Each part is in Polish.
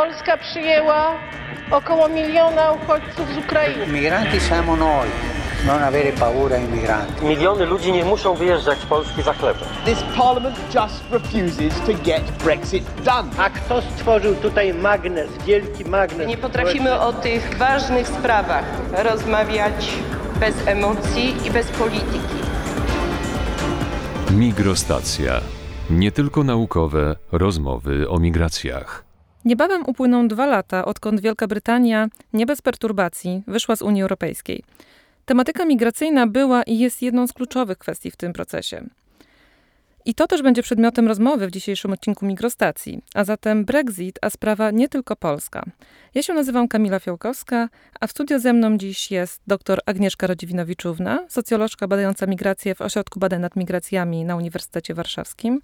Polska przyjęła około miliona uchodźców z Ukrainy. Migranti siamo noi, non avere paura ai migranti. Miliony ludzi nie muszą wyjeżdżać z Polski za chlebem. This parliament just refuses to get Brexit done. A kto stworzył tutaj magnes, wielki magnes? Nie potrafimy o tych ważnych sprawach rozmawiać bez emocji i bez polityki. Migrostacja. Nie tylko naukowe rozmowy o migracjach. Niebawem upłyną dwa lata, odkąd Wielka Brytania nie bez perturbacji wyszła z Unii Europejskiej. Tematyka migracyjna była i jest jedną z kluczowych kwestii w tym procesie. I to też będzie przedmiotem rozmowy w dzisiejszym odcinku Migrostacji, a zatem Brexit, a sprawa nie tylko polska. Ja się nazywam Kamila Fiałkowska, a w studio ze mną dziś jest dr Agnieszka Rodziwinowiczówna, socjolożka badająca migrację w Ośrodku Badań nad Migracjami na Uniwersytecie Warszawskim.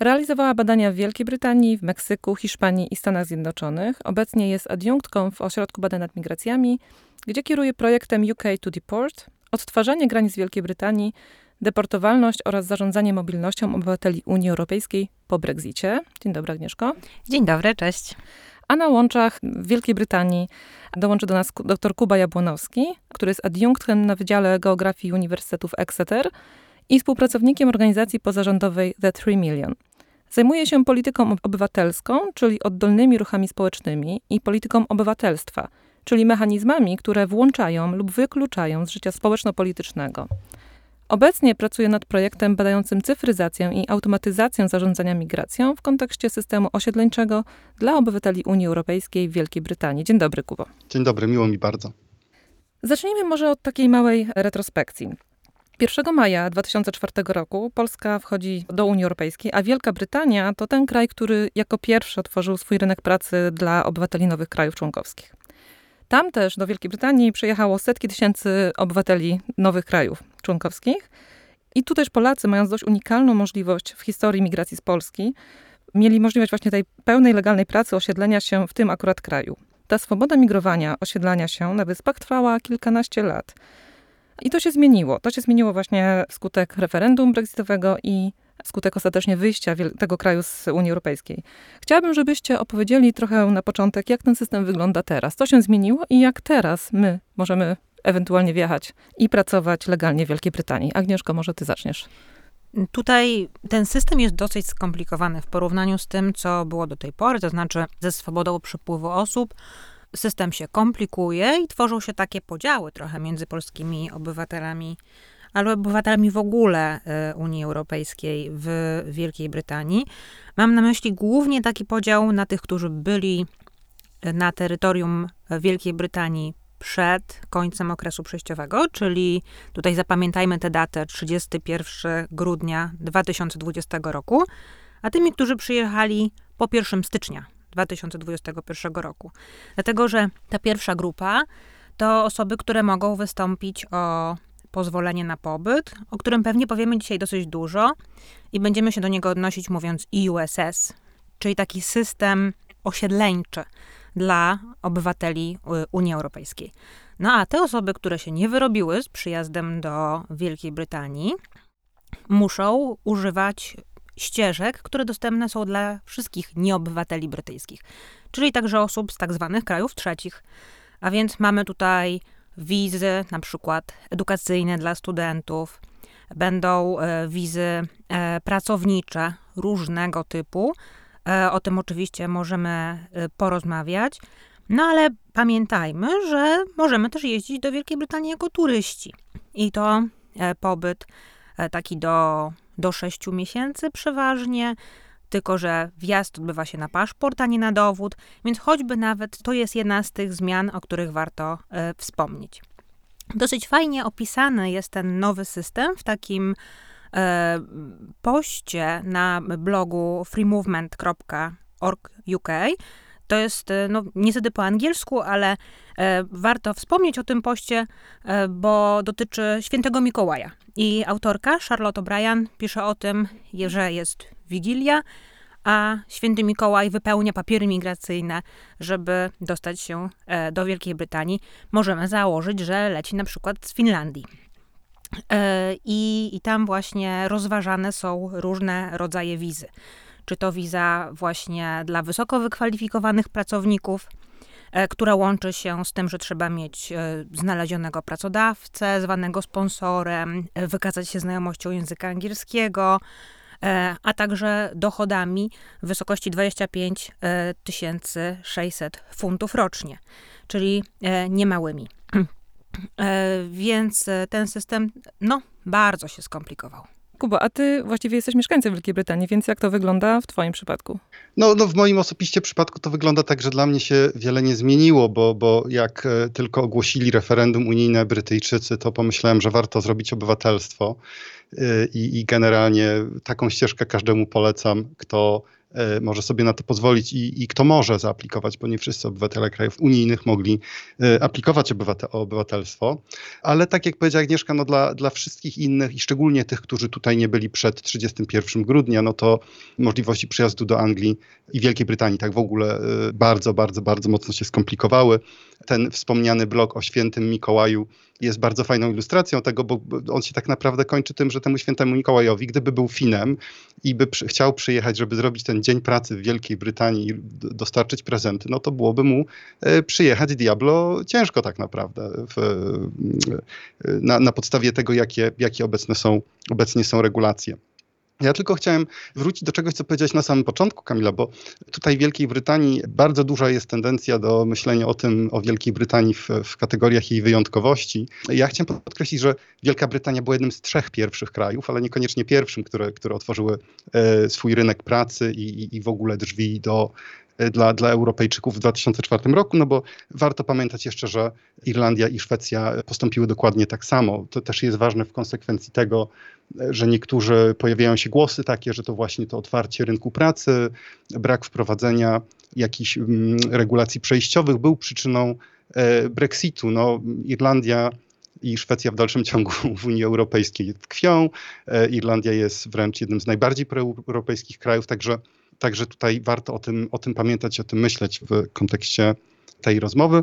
Realizowała badania w Wielkiej Brytanii, w Meksyku, Hiszpanii i Stanach Zjednoczonych. Obecnie jest adiunktką w Ośrodku Badań nad Migracjami, gdzie kieruje projektem UK to Deport, odtwarzanie granic Wielkiej Brytanii, deportowalność oraz zarządzanie mobilnością obywateli Unii Europejskiej po Brexicie. Dzień dobry, Agnieszko. Dzień dobry, cześć. A na łączach w Wielkiej Brytanii dołączy do nas dr Kuba Jabłonowski, który jest adiunktem na Wydziale Geografii Uniwersytetu w Exeter i współpracownikiem organizacji pozarządowej The Three Million. Zajmuje się polityką obywatelską, czyli oddolnymi ruchami społecznymi i polityką obywatelstwa, czyli mechanizmami, które włączają lub wykluczają z życia społeczno-politycznego. Obecnie pracuje nad projektem badającym cyfryzację i automatyzację zarządzania migracją w kontekście systemu osiedleńczego dla obywateli Unii Europejskiej w Wielkiej Brytanii. Dzień dobry, Kubo. Dzień dobry, miło mi bardzo. Zacznijmy może od takiej małej retrospekcji. 1 maja 2004 roku Polska wchodzi do Unii Europejskiej, a Wielka Brytania to ten kraj, który jako pierwszy otworzył swój rynek pracy dla obywateli nowych krajów członkowskich. Tam też do Wielkiej Brytanii przyjechało setki tysięcy obywateli nowych krajów członkowskich. I tu też Polacy, mając dość unikalną możliwość w historii migracji z Polski, mieli możliwość właśnie tej pełnej legalnej pracy, osiedlenia się w tym akurat kraju. Ta swoboda migrowania, osiedlania się na wyspach trwała kilkanaście lat. I to się zmieniło. To się zmieniło właśnie wskutek referendum brexitowego i skutek ostatecznie wyjścia tego kraju z Unii Europejskiej. Chciałabym, żebyście opowiedzieli trochę na początek, jak ten system wygląda teraz. Co się zmieniło i jak teraz my możemy ewentualnie wjechać i pracować legalnie w Wielkiej Brytanii. Agnieszko, może ty zaczniesz. Tutaj ten system jest dosyć skomplikowany w porównaniu z tym, co było do tej pory, to znaczy ze swobodą przepływu osób. System się komplikuje i tworzą się takie podziały trochę między polskimi obywatelami ale obywatelami w ogóle e, Unii Europejskiej w Wielkiej Brytanii. Mam na myśli głównie taki podział na tych, którzy byli na terytorium Wielkiej Brytanii przed końcem okresu przejściowego, czyli tutaj zapamiętajmy tę datę 31 grudnia 2020 roku, a tymi, którzy przyjechali po 1 stycznia 2021 roku. Dlatego, że ta pierwsza grupa to osoby, które mogą wystąpić o pozwolenie na pobyt, o którym pewnie powiemy dzisiaj dosyć dużo i będziemy się do niego odnosić mówiąc EUSS, czyli taki system osiedleńczy dla obywateli y, Unii Europejskiej. No a te osoby, które się nie wyrobiły z przyjazdem do Wielkiej Brytanii, muszą używać ścieżek, które dostępne są dla wszystkich nieobywateli brytyjskich, czyli także osób z tak zwanych krajów trzecich. A więc mamy tutaj wizy, na przykład edukacyjne dla studentów, będą e, wizy e, pracownicze różnego typu. E, o tym oczywiście możemy porozmawiać. No ale pamiętajmy, że możemy też jeździć do Wielkiej Brytanii jako turyści. I to pobyt taki do, do 6 miesięcy przeważnie tylko że wjazd odbywa się na paszport, a nie na dowód, więc choćby nawet to jest jedna z tych zmian, o których warto e, wspomnieć. Dosyć fajnie opisany jest ten nowy system w takim e, poście na blogu freemovement.org.uk. To jest e, no, niestety po angielsku, ale e, warto wspomnieć o tym poście, e, bo dotyczy świętego Mikołaja. I autorka Charlotte O'Brien pisze o tym, że jest Wigilia, a święty Mikołaj wypełnia papiery migracyjne, żeby dostać się e, do Wielkiej Brytanii. Możemy założyć, że leci na przykład z Finlandii. E, I, I tam właśnie rozważane są różne rodzaje wizy. Czy to wiza właśnie dla wysoko wykwalifikowanych pracowników, e, która łączy się z tym, że trzeba mieć e, znalezionego pracodawcę, zwanego sponsorem, e, wykazać się znajomością języka angielskiego, a także dochodami w wysokości 25 600 funtów rocznie, czyli niemałymi. Więc ten system, no, bardzo się skomplikował. Kuba, a ty właściwie jesteś mieszkańcem Wielkiej Brytanii, więc jak to wygląda w twoim przypadku? No, no w moim osobiście przypadku to wygląda tak, że dla mnie się wiele nie zmieniło, bo, bo jak e, tylko ogłosili referendum unijne Brytyjczycy, to pomyślałem, że warto zrobić obywatelstwo e, i, i generalnie taką ścieżkę każdemu polecam, kto może sobie na to pozwolić i, i kto może zaaplikować, bo nie wszyscy obywatele krajów unijnych mogli e, aplikować obywate, obywatelstwo. Ale tak jak powiedziała Agnieszka, no dla, dla wszystkich innych i szczególnie tych, którzy tutaj nie byli przed 31 grudnia, no to możliwości przyjazdu do Anglii i Wielkiej Brytanii tak w ogóle e, bardzo, bardzo, bardzo mocno się skomplikowały. Ten wspomniany blog o świętym Mikołaju jest bardzo fajną ilustracją tego, bo on się tak naprawdę kończy tym, że temu świętemu Mikołajowi, gdyby był Finem i by przy, chciał przyjechać, żeby zrobić ten dzień pracy w Wielkiej Brytanii i dostarczyć prezenty, no to byłoby mu e, przyjechać diablo ciężko tak naprawdę w, e, na, na podstawie tego, jakie, jakie obecne są, obecnie są regulacje. Ja tylko chciałem wrócić do czegoś, co powiedziałeś na samym początku, Kamila, bo tutaj w Wielkiej Brytanii bardzo duża jest tendencja do myślenia o tym, o Wielkiej Brytanii w, w kategoriach jej wyjątkowości. Ja chciałem podkreślić, że Wielka Brytania była jednym z trzech pierwszych krajów, ale niekoniecznie pierwszym, które, które otworzyły e, swój rynek pracy i, i, i w ogóle drzwi do, dla, dla Europejczyków w 2004 roku, no bo warto pamiętać jeszcze, że Irlandia i Szwecja postąpiły dokładnie tak samo. To też jest ważne w konsekwencji tego, że niektórzy pojawiają się głosy takie, że to właśnie to otwarcie rynku pracy, brak wprowadzenia jakichś mm, regulacji przejściowych był przyczyną e, Brexitu. No, Irlandia i Szwecja w dalszym ciągu w Unii Europejskiej tkwią. E, Irlandia jest wręcz jednym z najbardziej proeuropejskich krajów, także, także tutaj warto o tym, o tym pamiętać, o tym myśleć w kontekście tej rozmowy.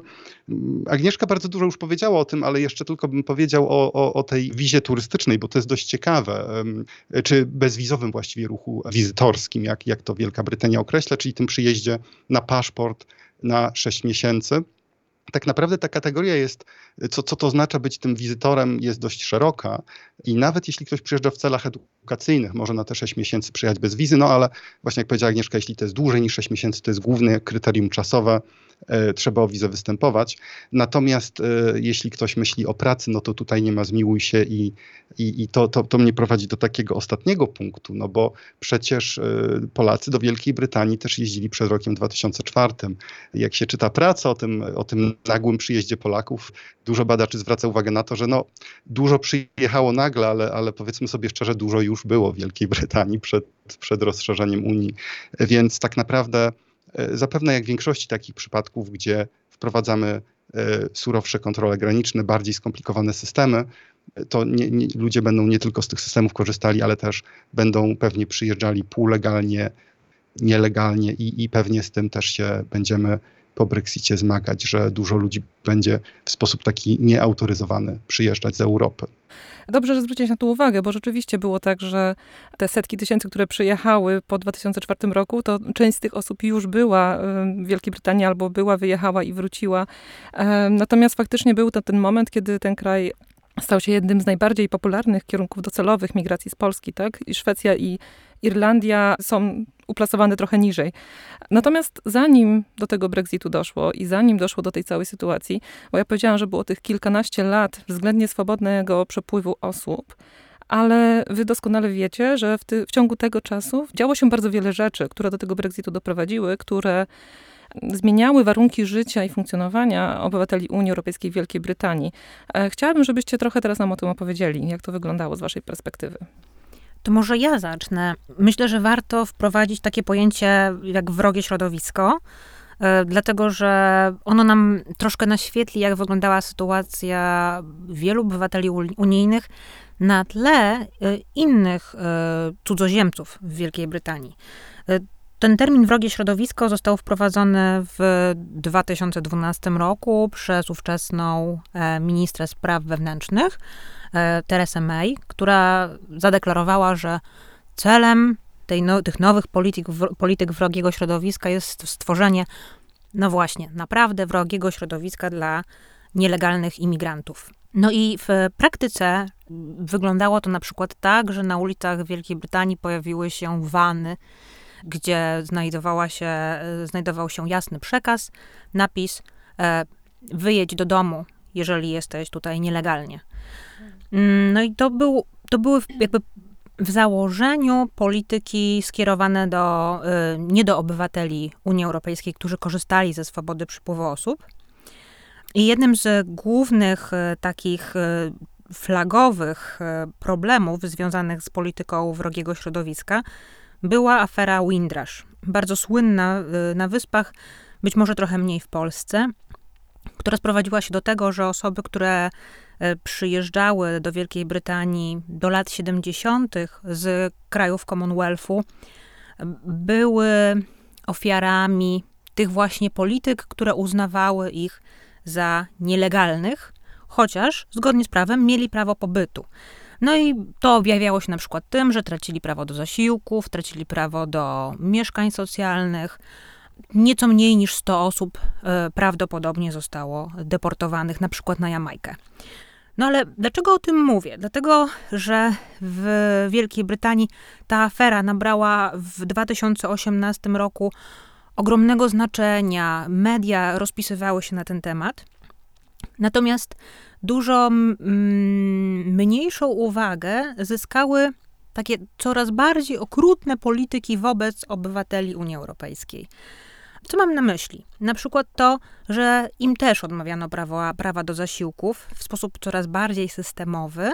Agnieszka bardzo dużo już powiedziała o tym, ale jeszcze tylko bym powiedział o, o, o tej wizie turystycznej, bo to jest dość ciekawe, czy bezwizowym właściwie ruchu wizytorskim, jak, jak to Wielka Brytania określa, czyli tym przyjeździe na paszport na 6 miesięcy tak naprawdę ta kategoria jest, co, co to oznacza być tym wizytorem, jest dość szeroka i nawet jeśli ktoś przyjeżdża w celach edukacyjnych, może na te 6 miesięcy przyjechać bez wizy, no ale właśnie jak powiedziała Agnieszka, jeśli to jest dłużej niż 6 miesięcy, to jest główne kryterium czasowe, e, trzeba o wizę występować. Natomiast e, jeśli ktoś myśli o pracy, no to tutaj nie ma zmiłuj się i, i, i to, to, to mnie prowadzi do takiego ostatniego punktu, no bo przecież e, Polacy do Wielkiej Brytanii też jeździli przed rokiem 2004. Jak się czyta pracę o tym, o tym nagłym przyjeździe Polaków, dużo badaczy zwraca uwagę na to, że no, dużo przyjechało nagle, ale, ale powiedzmy sobie szczerze, dużo już było w Wielkiej Brytanii przed, przed rozszerzeniem Unii. Więc tak naprawdę, e, zapewne jak w większości takich przypadków, gdzie wprowadzamy e, surowsze kontrole graniczne, bardziej skomplikowane systemy, to nie, nie, ludzie będą nie tylko z tych systemów korzystali, ale też będą pewnie przyjeżdżali półlegalnie, nielegalnie i, i pewnie z tym też się będziemy po Brexicie zmagać, że dużo ludzi będzie w sposób taki nieautoryzowany przyjeżdżać z Europy. Dobrze, że zwróciłeś na to uwagę, bo rzeczywiście było tak, że te setki tysięcy, które przyjechały po 2004 roku, to część z tych osób już była w Wielkiej Brytanii albo była, wyjechała i wróciła. Natomiast faktycznie był to ten moment, kiedy ten kraj stał się jednym z najbardziej popularnych kierunków docelowych migracji z Polski, tak? I Szwecja i Irlandia są uplasowane trochę niżej. Natomiast zanim do tego Brexitu doszło i zanim doszło do tej całej sytuacji, bo ja powiedziałam, że było tych kilkanaście lat względnie swobodnego przepływu osób, ale wy doskonale wiecie, że w, ty, w ciągu tego czasu działo się bardzo wiele rzeczy, które do tego Brexitu doprowadziły, które zmieniały warunki życia i funkcjonowania obywateli Unii Europejskiej w Wielkiej Brytanii. E, chciałabym, żebyście trochę teraz nam o tym opowiedzieli, jak to wyglądało z waszej perspektywy. To może ja zacznę. Myślę, że warto wprowadzić takie pojęcie jak wrogie środowisko, e, dlatego że ono nam troszkę naświetli, jak wyglądała sytuacja wielu obywateli unijnych na tle e, innych cudzoziemców w Wielkiej Brytanii. Ten termin wrogie środowisko został wprowadzony w 2012 roku przez ówczesną e, ministrę spraw wewnętrznych, e, Teresę May, która zadeklarowała, że celem no, tych nowych polityk, polityk wrogiego środowiska jest stworzenie, no właśnie, naprawdę wrogiego środowiska dla nielegalnych imigrantów. No i w praktyce wyglądało to na przykład tak, że na ulicach Wielkiej Brytanii pojawiły się wany, gdzie znajdowała się, znajdował się jasny przekaz, napis e, wyjedź do domu, jeżeli jesteś tutaj nielegalnie. Mm, no i to, był, to były jakby w założeniu polityki skierowane do, y, nie do obywateli Unii Europejskiej, którzy korzystali ze swobody przypływu osób. I jednym z głównych takich flagowych problemów związanych z polityką wrogiego środowiska była afera Windrush. Bardzo słynna na Wyspach, być może trochę mniej w Polsce, która sprowadziła się do tego, że osoby, które E, przyjeżdżały do Wielkiej Brytanii do lat 70. z krajów Commonwealthu, były ofiarami tych właśnie polityk, które uznawały ich za nielegalnych, chociaż zgodnie z prawem mieli prawo pobytu. No i to objawiało się na przykład tym, że tracili prawo do zasiłków, tracili prawo do mieszkań socjalnych. Nieco mniej niż 100 osób e, prawdopodobnie zostało deportowanych na przykład na Jamajkę. No ale dlaczego o tym mówię? Dlatego, że w Wielkiej Brytanii ta afera nabrała w 2018 roku ogromnego znaczenia. Media rozpisywały się na ten temat. Natomiast dużo mniejszą uwagę zyskały takie coraz bardziej okrutne polityki wobec obywateli Unii Europejskiej. Co mam na myśli? Na przykład to, że im też odmawiano prawa, prawa do zasiłków w sposób coraz bardziej systemowy,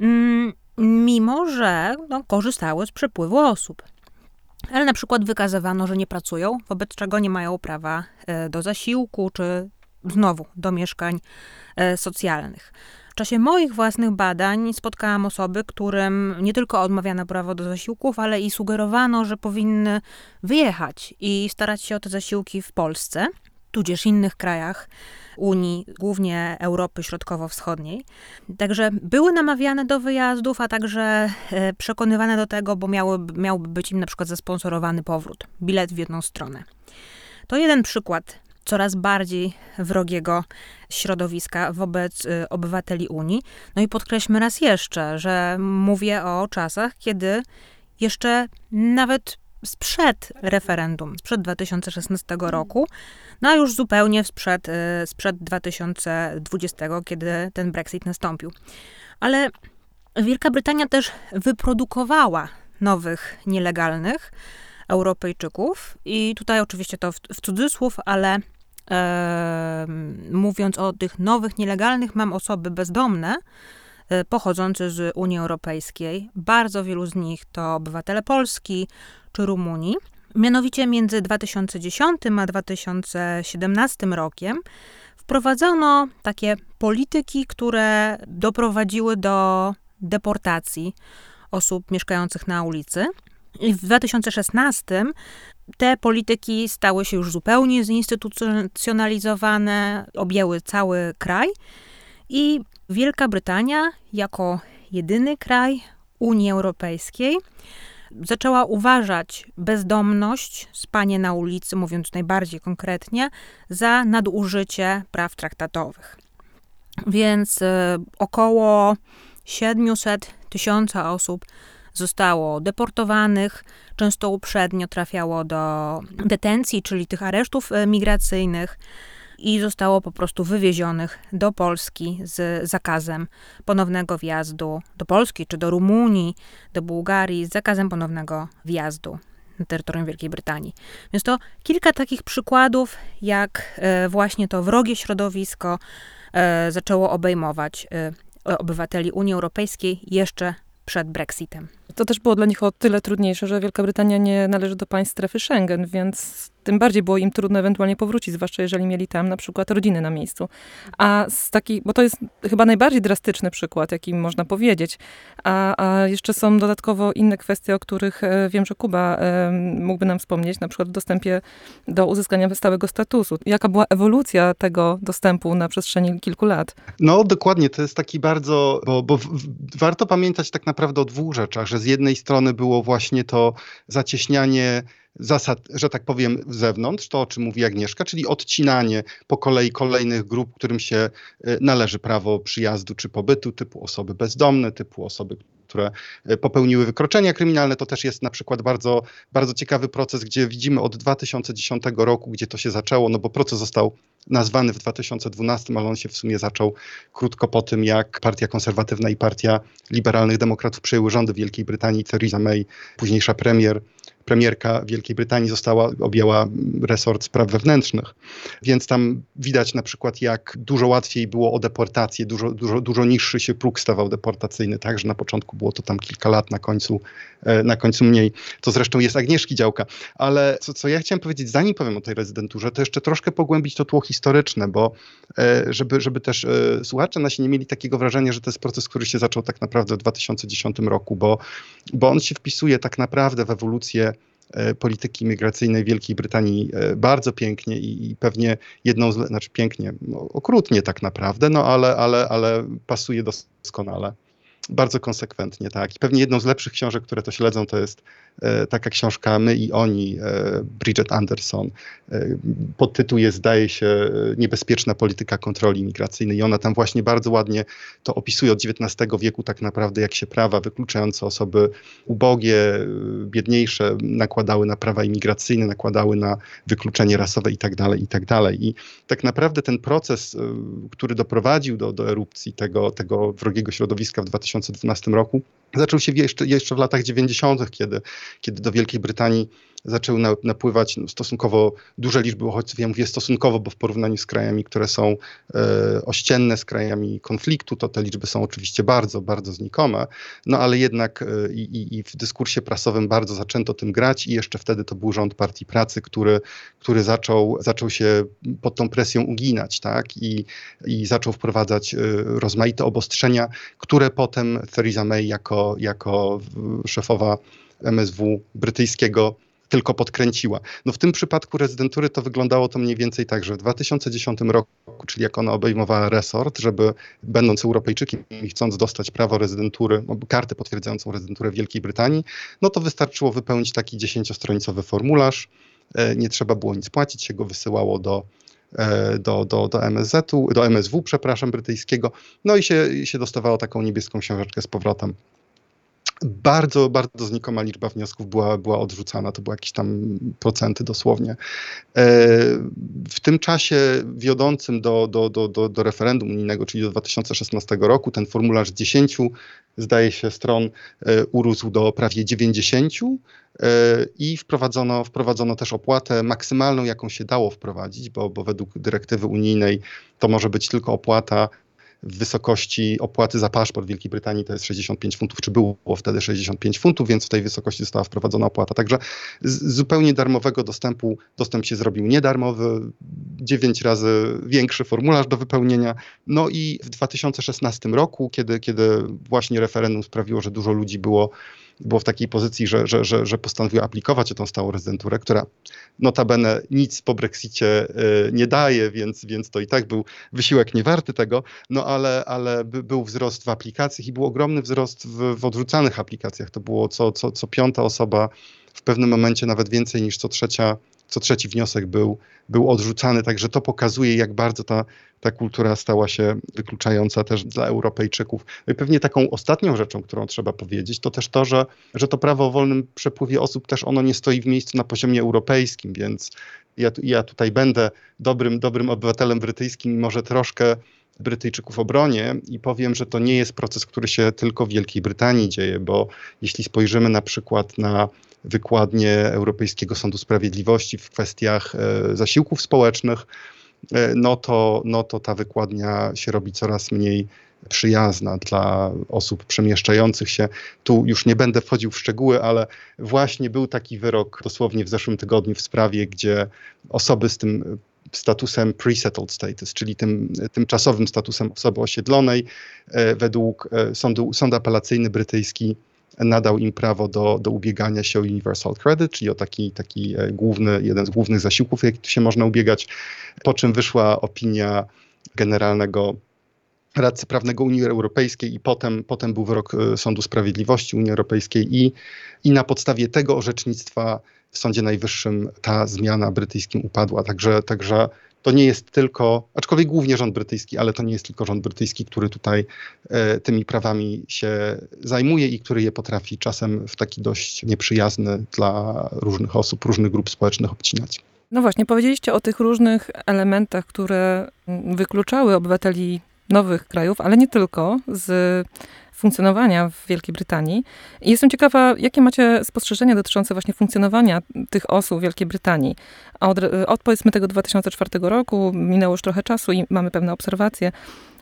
mm, mimo że no, korzystały z przepływu osób. Ale na przykład wykazywano, że nie pracują, wobec czego nie mają prawa e, do zasiłku, czy znowu do mieszkań e, socjalnych. W czasie moich własnych badań spotkałam osoby, którym nie tylko odmawiano prawo do zasiłków, ale i sugerowano, że powinny wyjechać i starać się o te zasiłki w Polsce, tudzież innych krajach Unii, głównie Europy Środkowo-Wschodniej. Także były namawiane do wyjazdów, a także e, przekonywane do tego, bo miały, miałby być im na przykład zasponsorowany powrót, bilet w jedną stronę. To jeden przykład coraz bardziej wrogiego środowiska wobec y, obywateli Unii. No i podkreślmy raz jeszcze, że mówię o czasach, kiedy jeszcze nawet sprzed referendum, sprzed 2016 roku, no a już zupełnie sprzed, y, sprzed 2020, kiedy ten Brexit nastąpił. Ale Wielka Brytania też wyprodukowała nowych nielegalnych Europejczyków i tutaj oczywiście to w, w cudzysłów, ale mówiąc o tych nowych nielegalnych, mam osoby bezdomne e, pochodzące z Unii Europejskiej. Bardzo wielu z nich to obywatele Polski czy Rumunii. Mianowicie między 2010 a 2017 rokiem wprowadzono takie polityki, które doprowadziły do deportacji osób mieszkających na ulicy. I w 2016 te polityki stały się już zupełnie zinstytucjonalizowane, objęły cały kraj i Wielka Brytania jako jedyny kraj Unii Europejskiej zaczęła uważać bezdomność, spanie na ulicy, mówiąc najbardziej konkretnie, za nadużycie praw traktatowych. Więc y, około 700 tysiąca osób zostało deportowanych, często uprzednio trafiało do detencji, czyli tych aresztów e, migracyjnych i zostało po prostu wywiezionych do Polski z zakazem ponownego wjazdu do Polski czy do Rumunii, do Bułgarii z zakazem ponownego wjazdu na terytorium Wielkiej Brytanii. Więc to kilka takich przykładów, jak e, właśnie to wrogie środowisko e, zaczęło obejmować obywateli Unii Europejskiej jeszcze przed Brexitem. To też było dla nich o tyle trudniejsze, że Wielka Brytania nie należy do państw strefy Schengen, więc tym bardziej było im trudno ewentualnie powrócić, zwłaszcza jeżeli mieli tam na przykład rodziny na miejscu. A z takich, bo to jest chyba najbardziej drastyczny przykład, jaki można powiedzieć, a, a jeszcze są dodatkowo inne kwestie, o których e, wiem, że Kuba e, mógłby nam wspomnieć, na przykład w dostępie do uzyskania stałego statusu. Jaka była ewolucja tego dostępu na przestrzeni kilku lat? No dokładnie, to jest taki bardzo, bo, bo warto pamiętać tak naprawdę o dwóch rzeczach, że z jednej strony było właśnie to zacieśnianie zasad, że tak powiem, zewnątrz, to o czym mówi Agnieszka, czyli odcinanie po kolei kolejnych grup, którym się y, należy prawo przyjazdu czy pobytu, typu osoby bezdomne, typu osoby, które y, popełniły wykroczenia kryminalne. To też jest na przykład bardzo, bardzo ciekawy proces, gdzie widzimy od 2010 roku, gdzie to się zaczęło, no bo proces został nazwany w 2012, ale on się w sumie zaczął krótko po tym, jak Partia Konserwatywna i Partia Liberalnych Demokratów przejęły rządy w Wielkiej Brytanii. Theresa May, późniejsza premier, premierka Wielkiej Brytanii została, objęła resort spraw wewnętrznych. Więc tam widać na przykład, jak dużo łatwiej było o deportację, dużo, dużo, dużo niższy się próg stawał deportacyjny, tak, że na początku było to tam kilka lat, na końcu, e, na końcu mniej. To zresztą jest Agnieszki działka. Ale co, co ja chciałem powiedzieć, zanim powiem o tej rezydenturze, to jeszcze troszkę pogłębić to tło historyczne, bo e, żeby, żeby też e, słuchacze nasi nie mieli takiego wrażenia, że to jest proces, który się zaczął tak naprawdę w 2010 roku, bo, bo on się wpisuje tak naprawdę w ewolucję polityki migracyjnej Wielkiej Brytanii e, bardzo pięknie i, i pewnie jedną z, znaczy pięknie, no, okrutnie tak naprawdę, no ale, ale, ale pasuje doskonale. Bardzo konsekwentnie, tak. I pewnie jedną z lepszych książek, które to śledzą, to jest e, taka książka My i oni, e, Bridget Anderson. E, podtytuł jest, zdaje się, e, Niebezpieczna polityka kontroli migracyjnej. I ona tam właśnie bardzo ładnie to opisuje od XIX wieku tak naprawdę, jak się prawa wykluczające osoby ubogie, e, biedniejsze nakładały na prawa imigracyjne, nakładały na wykluczenie rasowe i tak dalej, i tak. I tak naprawdę ten proces, e, który doprowadził do, do erupcji tego, tego wrogiego środowiska w 2000 2012 roku. Zaczął się jeszcze, jeszcze w latach 90., kiedy, kiedy do Wielkiej Brytanii zaczęły napływać no, stosunkowo duże liczby uchodźców. Ja mówię stosunkowo, bo w porównaniu z krajami, które są e, ościenne, z krajami konfliktu, to te liczby są oczywiście bardzo, bardzo znikome. No ale jednak e, i, i w dyskursie prasowym bardzo zaczęto tym grać i jeszcze wtedy to był rząd Partii Pracy, który, który zaczął, zaczął się pod tą presją uginać, tak? I, i zaczął wprowadzać e, rozmaite obostrzenia, które potem Theresa May jako, jako szefowa MSW brytyjskiego tylko podkręciła. No w tym przypadku rezydentury to wyglądało to mniej więcej tak, że w 2010 roku, czyli jak ona obejmowała resort, żeby będąc Europejczykiem i chcąc dostać prawo rezydentury, kartę potwierdzającą rezydenturę w Wielkiej Brytanii, no to wystarczyło wypełnić taki dziesięciostronicowy formularz. E, nie trzeba było nic płacić, się go wysyłało do, e, do, do, do MSZ-u, do MSW, przepraszam, brytyjskiego, no i się, się dostawało taką niebieską książeczkę z powrotem bardzo, bardzo znikoma liczba wniosków była, była odrzucana. To były jakieś tam procenty dosłownie. E, w tym czasie wiodącym do, do, do, do, do referendum unijnego, czyli do 2016 roku, ten formularz 10, zdaje się, stron e, urósł do prawie 90 e, i wprowadzono, wprowadzono też opłatę maksymalną, jaką się dało wprowadzić, bo, bo według dyrektywy unijnej to może być tylko opłata wysokości opłaty za paszport w Wielkiej Brytanii to jest 65 funtów, czy było wtedy 65 funtów, więc w tej wysokości została wprowadzona opłata. Także zupełnie darmowego dostępu dostęp się zrobił niedarmowy, 9 razy większy formularz do wypełnienia. No i w 2016 roku, kiedy, kiedy właśnie referendum sprawiło, że dużo ludzi było było w takiej pozycji, że, że, że, że postanowił aplikować o tą stałą rezydenturę, która notabene nic po Brexicie y, nie daje, więc, więc to i tak był wysiłek niewarty tego, no ale, ale był wzrost w aplikacjach i był ogromny wzrost w, w odrzucanych aplikacjach. To było co, co, co piąta osoba, w pewnym momencie nawet więcej niż co trzecia co trzeci wniosek był, był odrzucany, także to pokazuje, jak bardzo ta, ta kultura stała się wykluczająca też dla Europejczyków. No i pewnie taką ostatnią rzeczą, którą trzeba powiedzieć, to też to, że, że to prawo o wolnym przepływie osób też ono nie stoi w miejscu na poziomie europejskim, więc ja, ja tutaj będę dobrym, dobrym obywatelem brytyjskim może troszkę Brytyjczyków obronię i powiem, że to nie jest proces, który się tylko w Wielkiej Brytanii dzieje, bo jeśli spojrzymy na przykład na wykładnie Europejskiego Sądu Sprawiedliwości w kwestiach e, zasiłków społecznych, e, no to, no to ta wykładnia się robi coraz mniej przyjazna dla osób przemieszczających się. Tu już nie będę wchodził w szczegóły, ale właśnie był taki wyrok dosłownie w zeszłym tygodniu w sprawie, gdzie osoby z tym statusem pre-settled status, czyli tym tymczasowym statusem osoby osiedlonej, e, według e, sądu, sąd apelacyjny brytyjski nadał im prawo do, do ubiegania się o Universal Credit, czyli o taki, taki e, główny, jeden z głównych zasiłków, jaki tu się można ubiegać, po czym wyszła opinia generalnego radcy prawnego Unii Europejskiej i potem, potem był wyrok Sądu Sprawiedliwości Unii Europejskiej i, i na podstawie tego orzecznictwa w Sądzie Najwyższym ta zmiana brytyjskim upadła. Także, także to nie jest tylko, aczkolwiek głównie rząd brytyjski, ale to nie jest tylko rząd brytyjski, który tutaj e, tymi prawami się zajmuje i który je potrafi czasem w taki dość nieprzyjazny dla różnych osób, różnych grup społecznych obcinać. No właśnie, powiedzieliście o tych różnych elementach, które wykluczały obywateli nowych krajów, ale nie tylko, z funkcjonowania w Wielkiej Brytanii. I jestem ciekawa, jakie macie spostrzeżenia dotyczące właśnie funkcjonowania tych osób w Wielkiej Brytanii. Od, od powiedzmy tego 2004 roku minęło już trochę czasu i mamy pewne obserwacje.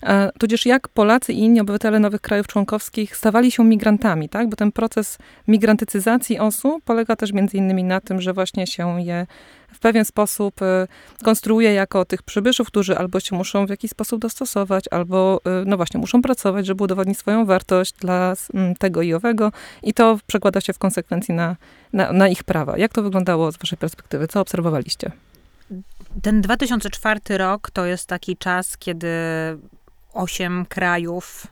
E, tudzież jak Polacy i inni obywatele nowych krajów członkowskich stawali się migrantami, tak? Bo ten proces migrantycyzacji osób polega też między innymi na tym, że właśnie się je w pewien sposób e, konstruuje jako tych przybyszów, którzy albo się muszą w jakiś sposób dostosować, albo e, no właśnie muszą pracować, żeby udowodnić swoją wartość dla tego i owego i to przekłada się w konsekwencji na, na, na ich prawa. Jak to wyglądało z waszej perspektywy? Co obserwowaliście? Ten 2004 rok to jest taki czas, kiedy osiem krajów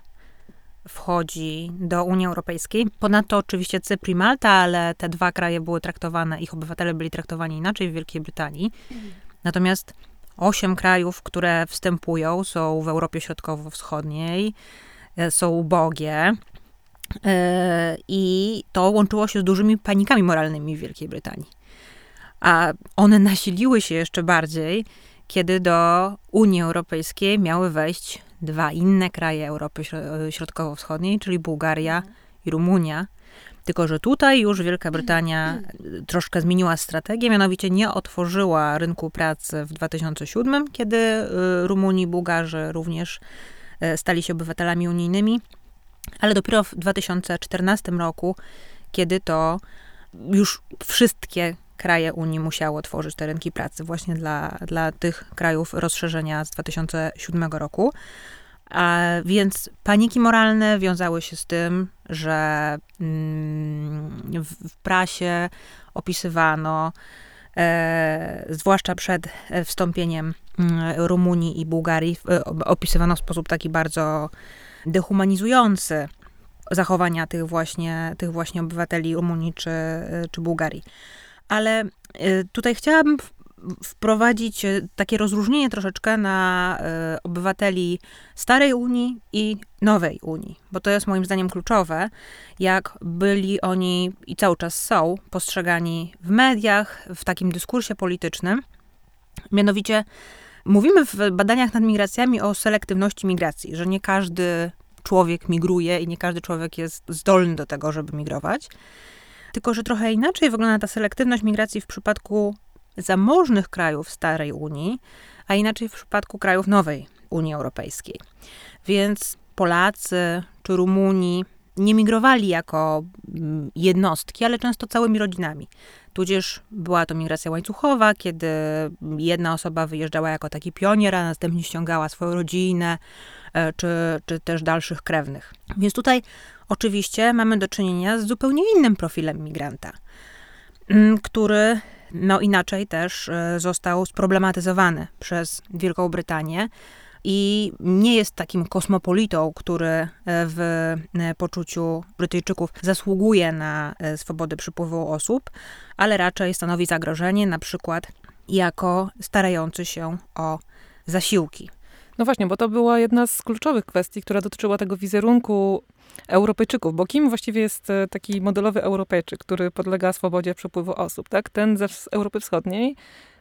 wchodzi do Unii Europejskiej. Ponadto oczywiście Cypr i Malta, ale te dwa kraje były traktowane, ich obywatele byli traktowani inaczej w Wielkiej Brytanii. Natomiast osiem krajów, które wstępują, są w Europie Środkowo-Wschodniej, e, są ubogie. E, I to łączyło się z dużymi panikami moralnymi w Wielkiej Brytanii. A one nasiliły się jeszcze bardziej, kiedy do Unii Europejskiej miały wejść dwa inne kraje Europy Środkowo-Wschodniej, czyli Bułgaria i Rumunia. Tylko, że tutaj już Wielka Brytania troszkę zmieniła strategię, mianowicie nie otworzyła rynku pracy w 2007, kiedy y, Rumuni i Bułgarzy również y, stali się obywatelami unijnymi, ale dopiero w 2014 roku, kiedy to już wszystkie kraje Unii musiały otworzyć te rynki pracy właśnie dla, dla tych krajów rozszerzenia z 2007 roku. A więc paniki moralne wiązały się z tym, że mm, w, prasie opisywano, e, zwłaszcza przed wstąpieniem mm, Rumunii i Bułgarii, opisywano w sposób taki bardzo dehumanizujący zachowania tych właśnie, tych właśnie obywateli Rumunii czy, czy Bułgarii. Ale y, tutaj chciałabym wprowadzić y, takie rozróżnienie troszeczkę na y, obywateli starej Unii i nowej Unii, bo to jest moim zdaniem kluczowe, jak byli oni i cały czas są postrzegani w mediach, w takim dyskursie politycznym. Mianowicie mówimy w badaniach nad migracjami o selektywności migracji, że nie każdy człowiek migruje i nie każdy człowiek jest zdolny do tego, żeby migrować. Tylko, że trochę inaczej wygląda ta selektywność migracji w przypadku zamożnych krajów starej Unii, a inaczej w przypadku krajów nowej Unii Europejskiej. Więc Polacy czy Rumuni nie migrowali jako mm, jednostki, ale często całymi rodzinami. Tudzież była to migracja łańcuchowa, kiedy jedna osoba wyjeżdżała jako taki pionier, a następnie ściągała swoją rodzinę, e, czy, czy też dalszych krewnych. Więc tutaj oczywiście mamy do czynienia z zupełnie innym profilem migranta, mm, który no inaczej też e, został sproblematyzowany przez Wielką Brytanię i nie jest takim kosmopolitą, który e, w e, poczuciu Brytyjczyków zasługuje na swobodę przypływu osób, ale raczej stanowi zagrożenie, na przykład jako starający się o zasiłki. No właśnie, bo to była jedna z kluczowych kwestii, która dotyczyła tego wizerunku Europejczyków, bo kim właściwie jest e, taki modelowy Europejczyk, który podlega swobodzie przepływu osób, tak? Ten z Europy Wschodniej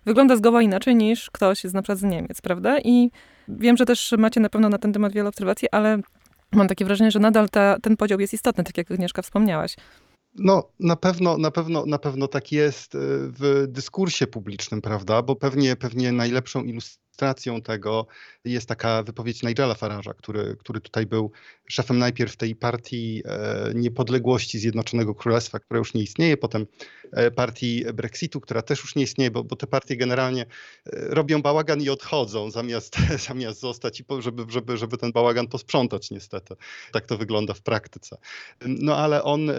wygląda zgoła inaczej niż ktoś z na przykład z Niemiec, prawda? I wiem, że też macie na pewno na ten temat wiele obserwacji, ale mam takie wrażenie, że nadal ta, ten podział jest istotny, tak jak Agnieszka wspomniałaś. No, na pewno, na pewno, na pewno tak jest e, w dyskursie publicznym, prawda? Bo pewnie, pewnie najlepszą ilustracją ilustracją tego jest taka wypowiedź Nigela Farage'a, który, który tutaj był szefem najpierw tej partii e, niepodległości Zjednoczonego Królestwa, która już nie istnieje, potem e, partii Brexitu, która też już nie istnieje, bo, bo te partie generalnie e, robią bałagan i odchodzą, zamiast, zamiast zostać, i po, żeby, żeby, żeby ten bałagan posprzątać niestety. Tak to wygląda w praktyce. No ale on,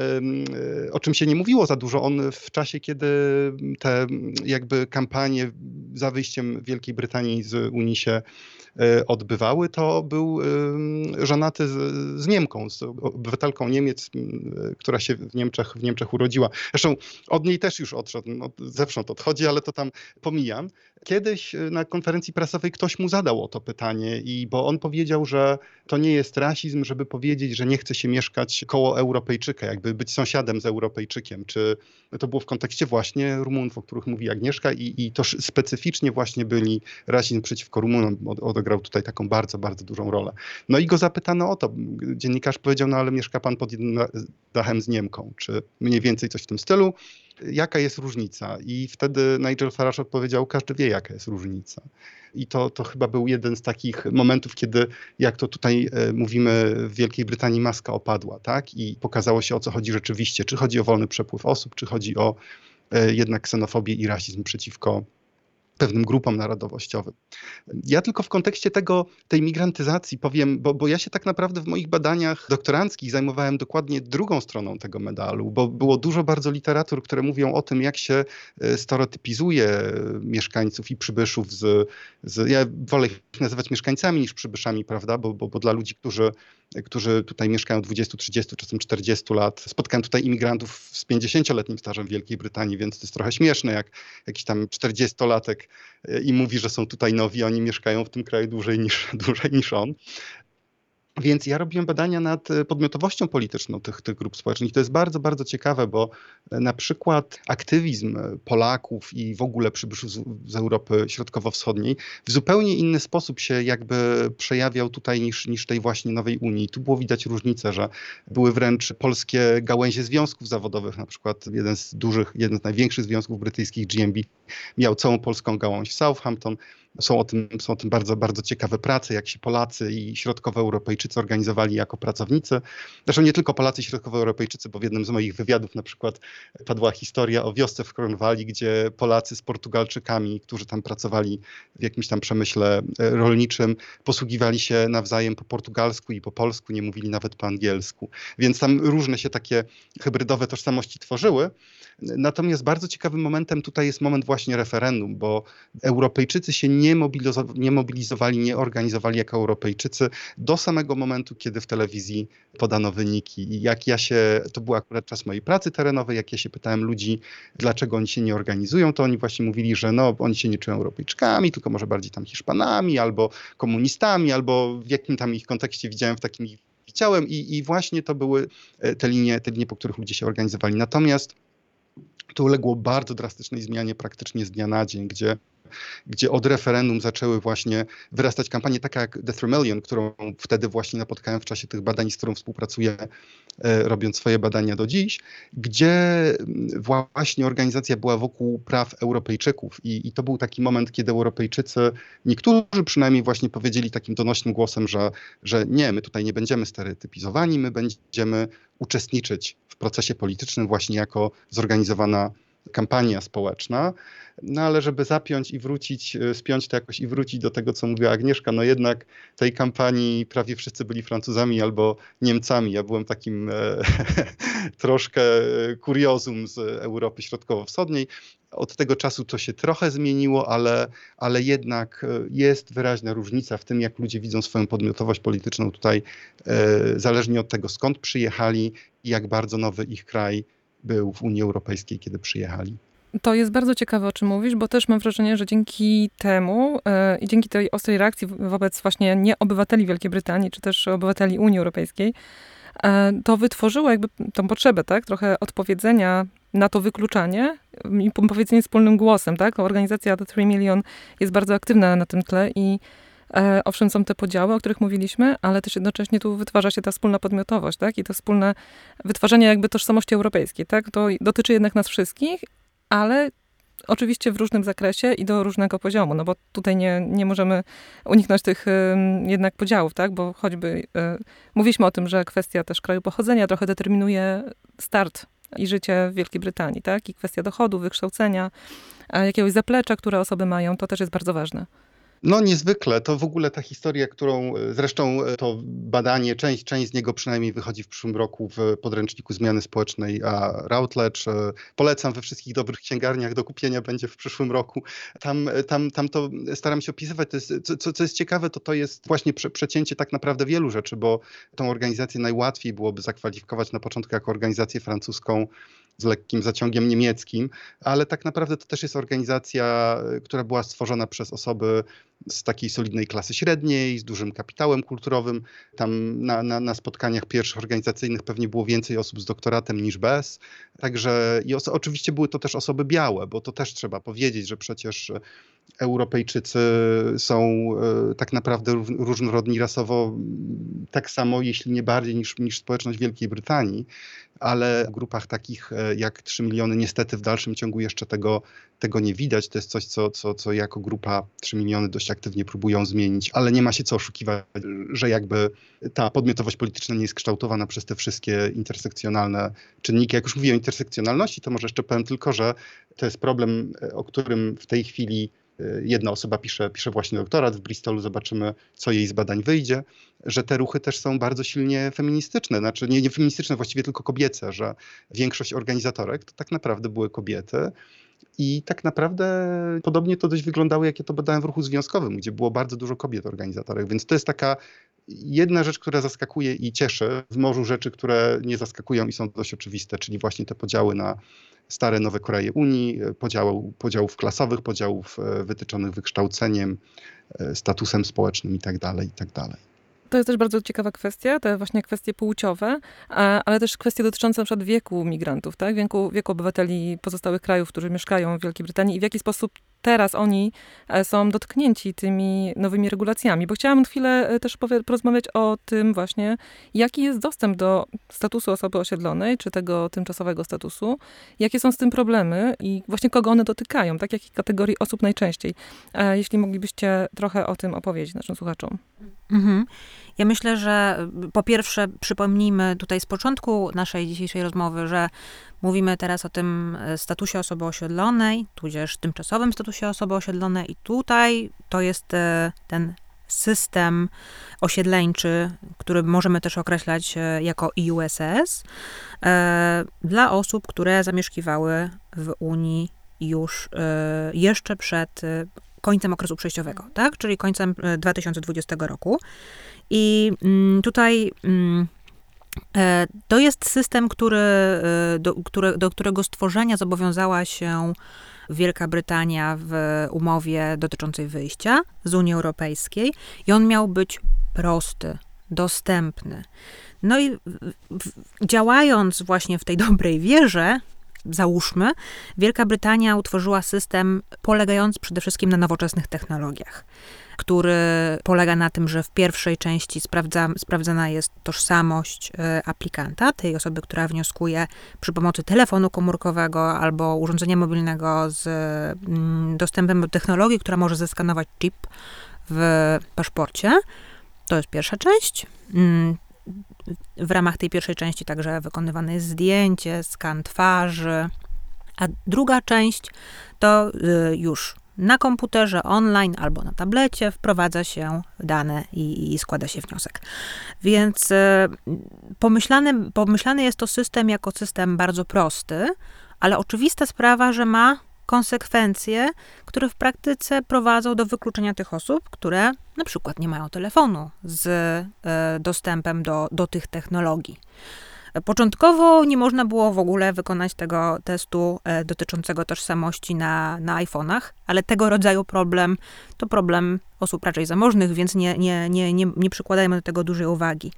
o czym się nie mówiło za dużo, on w czasie, kiedy te jakby kampanie za wyjściem Wielkiej Brytanii z Unii się e, odbywały, to był żonaty z, Niemką, z obywatelką Niemiec, która się w Niemczech, w Niemczech urodziła. Zresztą od niej też już odszedł, no, zewsząd odchodzi, ale to tam pomijam. Kiedyś e, na konferencji prasowej ktoś mu zadał o to pytanie, i bo on powiedział, że to nie jest rasizm, żeby powiedzieć, że nie chce się mieszkać koło Europejczyka, jakby być sąsiadem z Europejczykiem. Czy to było w kontekście właśnie Rumunów, o których mówi Agnieszka, i, i to specyficznie właśnie byli rasizm przeciwko Rumunom, odegrał tutaj taką bardzo, bardzo dużą rolę. No i go zapytano o to. Dziennikarz powiedział, no ale mieszka pan pod jednym dachem z Niemką, czy mniej więcej coś w tym stylu jaka jest różnica. I wtedy Nigel Farage odpowiedział, każdy wie, jaka jest różnica. I to, to chyba był jeden z takich momentów, kiedy, jak to tutaj e, mówimy, w Wielkiej Brytanii maska opadła, tak? I pokazało się, o co chodzi rzeczywiście. Czy chodzi o wolny przepływ osób, czy chodzi o e, jednak ksenofobię i rasizm przeciwko pewnym grupom narodowościowym. Ja tylko w kontekście tego, tej migrantyzacji powiem, bo, bo ja się tak naprawdę w moich badaniach doktoranckich zajmowałem dokładnie drugą stroną tego medalu, bo było dużo bardzo literatur, które mówią o tym, jak się e, stereotypizuje mieszkańców i przybyszów z, z ja wolę ich nazywać mieszkańcami niż przybyszami, prawda, bo, bo, bo dla ludzi, którzy którzy tutaj mieszkają 20, 30, czasem 40 lat. Spotkałem tutaj imigrantów z 50-letnim stażem w Wielkiej Brytanii, więc to jest trochę śmieszne, jak jakiś tam 40-latek e, i mówi, że są tutaj nowi, oni mieszkają w tym kraju dłużej niż, dłużej niż on. Więc ja robiłem badania nad e, podmiotowością polityczną tych, tych grup społecznych. To jest bardzo, bardzo ciekawe, bo e, na przykład aktywizm e, Polaków i w ogóle przybyszów z, z Europy Środkowo-Wschodniej w zupełnie inny sposób się jakby przejawiał tutaj niż, niż tej właśnie nowej Unii. Tu było widać różnicę, że były wręcz polskie gałęzie związków zawodowych, na przykład jeden z dużych, jeden z największych związków brytyjskich, GMB, miał całą polską gałąź Southampton. Są o tym, są o tym bardzo, bardzo ciekawe prace, jak się Polacy i środkowoeuropejczycy organizowali jako pracownicy. Zresztą nie tylko Polacy i środkowoeuropejczycy, bo w jednym z moich wywiadów na przykład padła historia o wiosce w Cornwalli, gdzie Polacy z Portugalczykami, którzy tam pracowali w jakimś tam przemyśle e, rolniczym, posługiwali się nawzajem po portugalsku i po polsku, nie mówili nawet po angielsku. Więc tam różne się takie hybrydowe tożsamości tworzyły. Natomiast bardzo ciekawym momentem tutaj jest moment właśnie referendum, bo Europejczycy się nie, mobilizo- nie mobilizowali, nie organizowali jako Europejczycy do samego momentu, kiedy w telewizji podano wyniki. I jak ja się, to był akurat czas mojej pracy terenowej, jak ja się pytałem ludzi, dlaczego oni się nie organizują, to oni właśnie mówili, że no, oni się nie czują Europejczykami, tylko może bardziej tam Hiszpanami, albo komunistami, albo w jakim tam ich kontekście widziałem w takim ich ciałem i, i właśnie to były e, te linie, te linie, po których ludzie się organizowali. Natomiast to uległo bardzo drastycznej zmianie praktycznie z dnia na dzień, gdzie gdzie od referendum zaczęły właśnie wyrastać kampanie takie jak The Three którą wtedy właśnie napotkałem w czasie tych badań, z którą współpracuję, e, robiąc swoje badania do dziś, gdzie mm, właśnie organizacja była wokół praw Europejczyków. I, i to był taki moment, kiedy Europejczycy, niektórzy przynajmniej właśnie powiedzieli takim donośnym głosem, że, że nie, my tutaj nie będziemy stereotypizowani, my będziemy uczestniczyć w procesie politycznym właśnie jako zorganizowana kampania społeczna, no ale żeby zapiąć i wrócić, e, spiąć to jakoś i wrócić do tego, co mówiła Agnieszka, no jednak tej kampanii prawie wszyscy byli Francuzami albo Niemcami. Ja byłem takim e, troszkę kuriozum z Europy Środkowo-Wschodniej. Od tego czasu to się trochę zmieniło, ale, ale jednak e, jest wyraźna różnica w tym, jak ludzie widzą swoją podmiotowość polityczną tutaj, e, zależnie od tego, skąd przyjechali i jak bardzo nowy ich kraj był w Unii Europejskiej, kiedy przyjechali. To jest bardzo ciekawe, o czym mówisz, bo też mam wrażenie, że dzięki temu yy, i dzięki tej ostrej reakcji wobec właśnie nie obywateli Wielkiej Brytanii, czy też obywateli Unii Europejskiej, yy, to wytworzyło jakby tą potrzebę, tak, trochę odpowiedzenia na to wykluczanie i powiedzenie wspólnym głosem, tak. Organizacja The 3 Million jest bardzo aktywna na tym tle i E, owszem, są te podziały, o których mówiliśmy, ale też jednocześnie tu wytwarza się ta wspólna podmiotowość, tak? I to wspólne wytwarzanie jakby tożsamości europejskiej, tak? To dotyczy jednak nas wszystkich, ale Oczywiście w różnym zakresie i do różnego poziomu, no bo tutaj nie, nie możemy uniknąć tych jednak podziałów, tak? Bo choćby y, mówiliśmy o tym, że kwestia też kraju pochodzenia trochę determinuje start i życie w Wielkiej Brytanii, tak? I kwestia dochodu, wykształcenia, jakiegoś zaplecza, które osoby mają, to też jest bardzo ważne. No niezwykle. To w ogóle ta historia, którą e, zresztą e, to badanie, część, część z niego przynajmniej wychodzi w przyszłym roku w podręczniku zmiany społecznej, a Routledge e, polecam we wszystkich dobrych księgarniach do kupienia będzie w przyszłym roku. Tam, tam, tam to staram się opisywać. Jest, co, co jest ciekawe, to to jest właśnie prze, przecięcie tak naprawdę wielu rzeczy, bo tą organizację najłatwiej byłoby zakwalifikować na początku jako organizację francuską z lekkim zaciągiem niemieckim, ale tak naprawdę to też jest organizacja, która była stworzona przez osoby z takiej solidnej klasy średniej, z dużym kapitałem kulturowym. Tam na, na, na spotkaniach pierwszych organizacyjnych pewnie było więcej osób z doktoratem niż bez. Także i oczywiście były to też osoby białe, bo to też trzeba powiedzieć, że przecież Europejczycy są e, tak naprawdę różnorodni rasowo tak samo, jeśli nie bardziej niż, niż społeczność Wielkiej Brytanii, ale w grupach takich e, jak 3 miliony niestety w dalszym ciągu jeszcze tego, tego nie widać. To jest coś, co, co, co jako grupa 3 miliony dość aktywnie próbują zmienić, ale nie ma się co oszukiwać, że jakby ta podmiotowość polityczna nie jest kształtowana przez te wszystkie intersekcjonalne czynniki. Jak już mówiłem o intersekcjonalności, to może jeszcze powiem tylko, że to jest problem, e, o którym w tej chwili Y, jedna osoba pisze, pisze właśnie doktorat w Bristolu, zobaczymy, co jej z badań wyjdzie, że te ruchy też są bardzo silnie feministyczne, znaczy nie, nie feministyczne, właściwie tylko kobiece, że większość organizatorek to tak naprawdę były kobiety. I tak naprawdę podobnie to dość wyglądało, jak ja to badałem w ruchu związkowym, gdzie było bardzo dużo kobiet organizatorek. Więc to jest taka jedna rzecz, która zaskakuje i cieszy w morzu rzeczy, które nie zaskakują i są dość oczywiste, czyli właśnie te podziały na stare, nowe Koreje Unii, podziału, podziałów klasowych, podziałów e, wytyczonych wykształceniem, e, statusem społecznym itd. Tak itd. To jest też bardzo ciekawa kwestia, te właśnie kwestie płciowe, ale też kwestie dotyczące przykład wieku migrantów, tak? Wieku, wieku obywateli pozostałych krajów, którzy mieszkają w Wielkiej Brytanii i w jaki sposób teraz oni e, są dotknięci tymi nowymi regulacjami. Bo chciałam chwilę e, też porozmawiać o tym właśnie, jaki jest dostęp do statusu osoby osiedlonej, czy tego tymczasowego statusu, jakie są z tym problemy i właśnie kogo one dotykają, tak? Jakich kategorii osób najczęściej. E, jeśli moglibyście trochę o tym opowiedzieć naszym słuchaczom. Mhm. Ja myślę, że po pierwsze przypomnijmy tutaj z początku naszej dzisiejszej rozmowy, że mówimy teraz o tym statusie osoby osiedlonej, tudzież tymczasowym statusie osoby osiedlonej i tutaj to jest e, ten system osiedleńczy, który możemy też określać e, jako IUSS, dla osób, które zamieszkiwały w Unii już jeszcze przed końcem okresu przejściowego, tak? czyli końcem 2020 roku. I mm, tutaj mm, e, to jest system, który, e, do, do którego stworzenia zobowiązała się Wielka Brytania w umowie dotyczącej wyjścia z Unii Europejskiej i on miał być prosty, dostępny. No i działając właśnie w tej dobrej wierze, załóżmy, Wielka Brytania utworzyła system polegający przede wszystkim na nowoczesnych technologiach który polega na tym, że w pierwszej części sprawdza, sprawdzana jest tożsamość e, aplikanta, tej osoby, która wnioskuje przy pomocy telefonu komórkowego albo urządzenia mobilnego z mm, dostępem do technologii, która może zeskanować chip w paszporcie. To jest pierwsza część. Mm, w ramach tej pierwszej części także wykonywane jest zdjęcie, skan twarzy, a druga część to y, już na komputerze online albo na tablecie wprowadza się dane i, i składa się wniosek. Więc y, pomyślany, pomyślany jest to system jako system bardzo prosty, ale oczywista sprawa, że ma konsekwencje, które w praktyce prowadzą do wykluczenia tych osób, które na przykład nie mają telefonu z y, dostępem do, do tych technologii. Początkowo nie można było w ogóle wykonać tego testu e, dotyczącego tożsamości na, na iPhone'ach, ale tego rodzaju problem to problem osób raczej zamożnych, więc nie, nie, nie, nie, nie przykładajmy do tego dużej uwagi.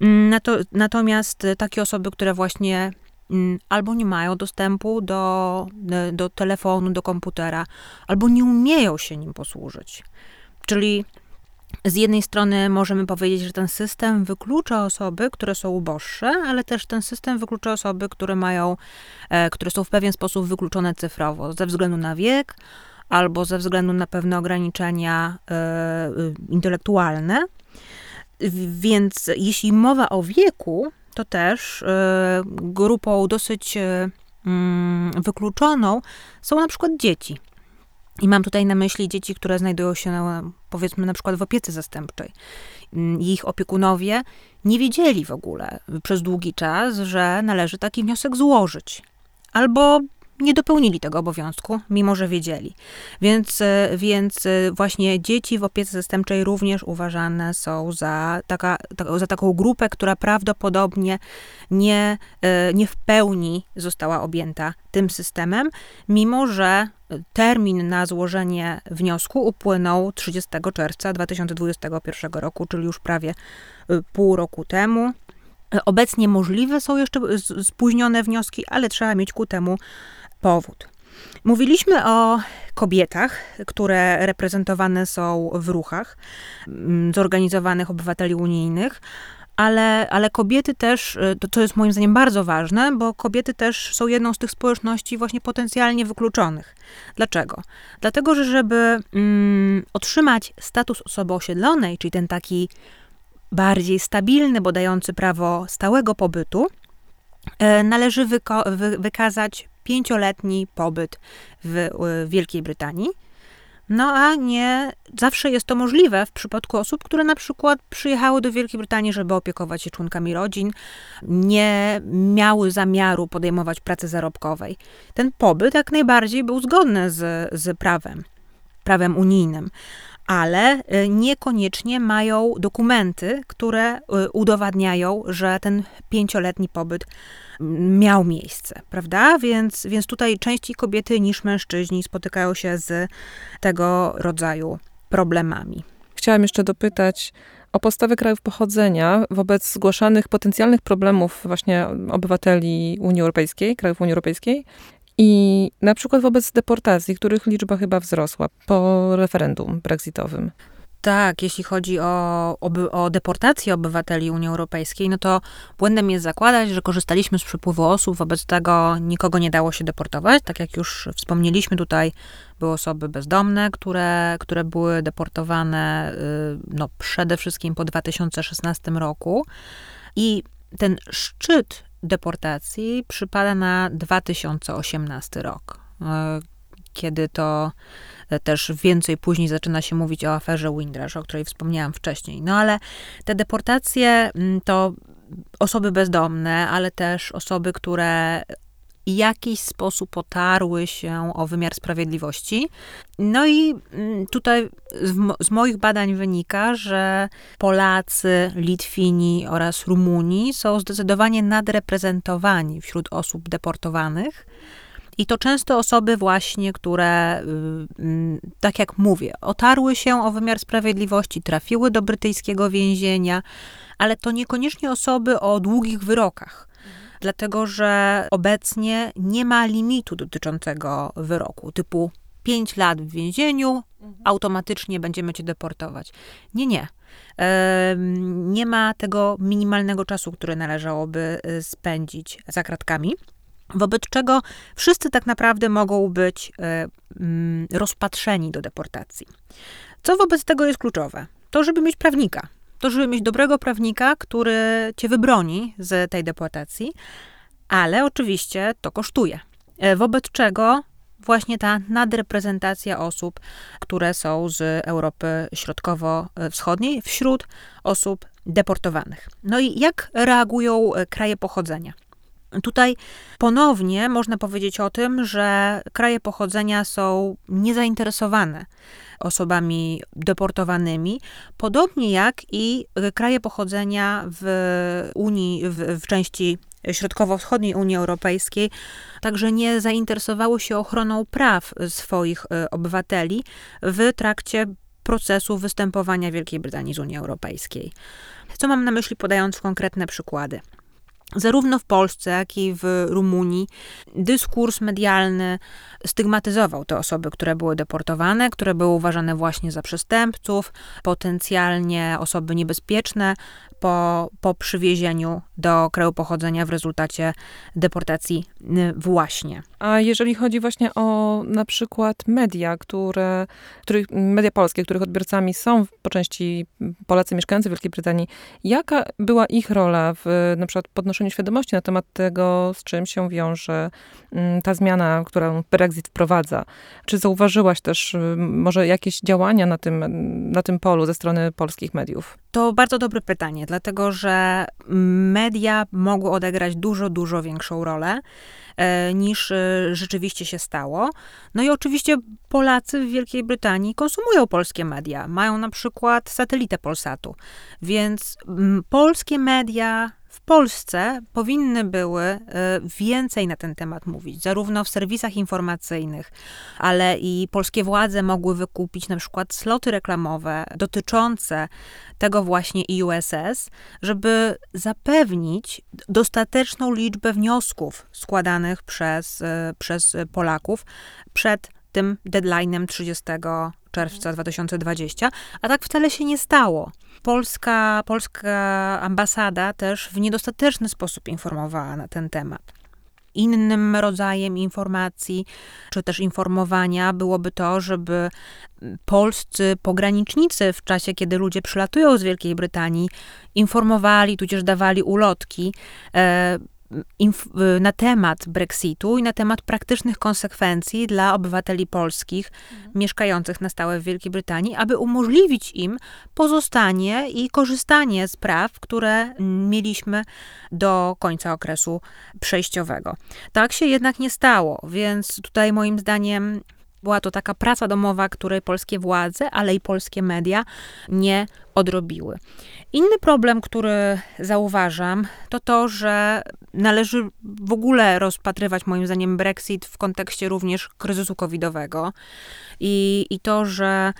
Mm, natomiast takie osoby, które właśnie mm, albo nie mają dostępu do, do telefonu, do komputera, albo nie umieją się nim posłużyć. Czyli z jednej strony możemy powiedzieć, że ten system wyklucza osoby, które są uboższe, ale też ten system wyklucza osoby, które mają, e, które są w pewien sposób wykluczone cyfrowo, ze względu na wiek albo ze względu na pewne ograniczenia e, intelektualne. Więc jeśli mowa o wieku, to też e, grupą dosyć mm, wykluczoną są na przykład dzieci. I mam tutaj na myśli dzieci, które znajdują się, powiedzmy, na przykład w opiece zastępczej. Mm, ich opiekunowie nie wiedzieli w ogóle przez długi czas, że należy taki wniosek złożyć. Albo nie dopełnili tego obowiązku, mimo że wiedzieli. Więc, e, więc e, właśnie dzieci w opiece zastępczej również uważane są za, taka, za taką grupę, która prawdopodobnie nie, e, nie w pełni została objęta tym systemem, mimo że termin na złożenie wniosku upłynął 30 czerwca 2021 roku, czyli już prawie pół roku temu. Obecnie możliwe są jeszcze spóźnione wnioski, ale trzeba mieć ku temu powód. Mówiliśmy o kobietach, które reprezentowane są w ruchach mm, zorganizowanych obywateli unijnych, ale, ale kobiety też, y, to, to jest moim zdaniem bardzo ważne, bo kobiety też są jedną z tych społeczności właśnie potencjalnie wykluczonych. Dlaczego? Dlatego, że żeby mm, otrzymać status osoby osiedlonej, czyli ten taki bardziej stabilny, bo dający prawo stałego pobytu, należy wyko- wy- wykazać pięcioletni pobyt w Wielkiej Brytanii. No a nie zawsze jest to możliwe w przypadku osób, które na przykład przyjechały do Wielkiej Brytanii, żeby opiekować się członkami rodzin, nie miały zamiaru podejmować pracy zarobkowej. Ten pobyt jak najbardziej był zgodny z, z prawem, prawem unijnym ale y, niekoniecznie mają dokumenty, które y, udowadniają, że ten pięcioletni pobyt miał miejsce, prawda? Więc, więc tutaj częściej kobiety niż mężczyźni spotykają się z tego rodzaju problemami. Chciałam jeszcze dopytać o postawę krajów pochodzenia wobec zgłaszanych potencjalnych problemów właśnie obywateli Unii Europejskiej, krajów Unii Europejskiej i na przykład wobec deportacji, których liczba chyba wzrosła po referendum brexitowym. Tak, jeśli chodzi o, o, o, deportację obywateli Unii Europejskiej, no to błędem jest zakładać, że korzystaliśmy z przepływu osób, wobec tego nikogo nie dało się deportować. Tak jak już wspomnieliśmy, tutaj były osoby bezdomne, które, które były deportowane y, no, przede wszystkim po 2016 roku. I ten szczyt deportacji przypada na 2018 rok, e, kiedy to e, też więcej później zaczyna się mówić o aferze Windrush, o której wspomniałam wcześniej. No ale te deportacje mm, to osoby bezdomne, ale też osoby, które jakiś sposób otarły się o wymiar sprawiedliwości. No i mm, tutaj z, z, moich badań wynika, że Polacy, Litwini oraz Rumuni są zdecydowanie nadreprezentowani wśród osób deportowanych. I to często osoby właśnie, które, y, mm, tak jak mówię, otarły się o wymiar sprawiedliwości, trafiły do brytyjskiego więzienia, ale to niekoniecznie osoby o długich wyrokach dlatego że obecnie nie ma limitu dotyczącego wyroku, typu 5 lat w więzieniu, mhm. automatycznie będziemy cię deportować. Nie, nie. Nie ma tego minimalnego czasu, który należałoby y, spędzić za kratkami. Wobec czego wszyscy tak naprawdę mogą być y, mm, rozpatrzeni do deportacji. Co wobec tego jest kluczowe? To, żeby mieć prawnika to żeby mieć dobrego prawnika, który cię wybroni z tej deportacji, ale oczywiście to kosztuje. E, wobec czego właśnie ta nadreprezentacja osób, które są z Europy Środkowo-Wschodniej wśród osób deportowanych. No i jak reagują e, kraje pochodzenia? Tutaj ponownie można powiedzieć o tym, że kraje pochodzenia są niezainteresowane osobami deportowanymi, podobnie jak i kraje pochodzenia w Unii, w, w części środkowo-wschodniej Unii Europejskiej, także nie zainteresowały się ochroną praw swoich e, obywateli w trakcie procesu występowania Wielkiej Brytanii z Unii Europejskiej. Co mam na myśli, podając konkretne przykłady? Zarówno w Polsce, jak i w Rumunii, dyskurs medialny stygmatyzował te osoby, które były deportowane, które były uważane właśnie za przestępców, potencjalnie osoby niebezpieczne po, po przywiezieniu do kraju pochodzenia w rezultacie deportacji właśnie. A jeżeli chodzi właśnie o na przykład media, które, których, media polskie, których odbiorcami są po części Polacy mieszkający w Wielkiej Brytanii, jaka była ich rola w na przykład podnoszeniu świadomości na temat tego, z czym się wiąże mm, ta zmiana, którą Brexit wprowadza? Czy zauważyłaś też y, może jakieś działania na tym, na tym polu ze strony polskich mediów? To bardzo dobre pytanie, dlatego że media mogły odegrać dużo, dużo większą rolę e, niż e, rzeczywiście się stało. No i oczywiście Polacy w Wielkiej Brytanii konsumują polskie media. Mają na przykład satelitę Polsatu. Więc polskie media Polsce powinny były e, więcej na ten temat mówić, zarówno w serwisach informacyjnych, ale i polskie władze mogły wykupić na przykład sloty reklamowe dotyczące tego właśnie USS, żeby zapewnić dostateczną liczbę wniosków składanych przez, e, przez Polaków przed tym deadline'em 30 czerwca 2020, a tak wcale się nie stało. Polska, polska ambasada też w niedostateczny sposób informowała na ten temat. Innym rodzajem informacji, czy też informowania byłoby to, żeby polscy pogranicznicy w czasie, kiedy ludzie przylatują z Wielkiej Brytanii, informowali, tudzież dawali ulotki e, na temat Brexitu i na temat praktycznych konsekwencji dla obywateli polskich mhm. mieszkających na stałe w Wielkiej Brytanii, aby umożliwić im pozostanie i korzystanie z praw, które mieliśmy do końca okresu przejściowego. Tak się jednak nie stało, więc tutaj moim zdaniem była to taka praca domowa, której polskie władze, ale i polskie media nie odrobiły. Inny problem, który zauważam, to to, że należy w ogóle rozpatrywać moim zdaniem Brexit w kontekście również kryzysu covidowego i, i to, że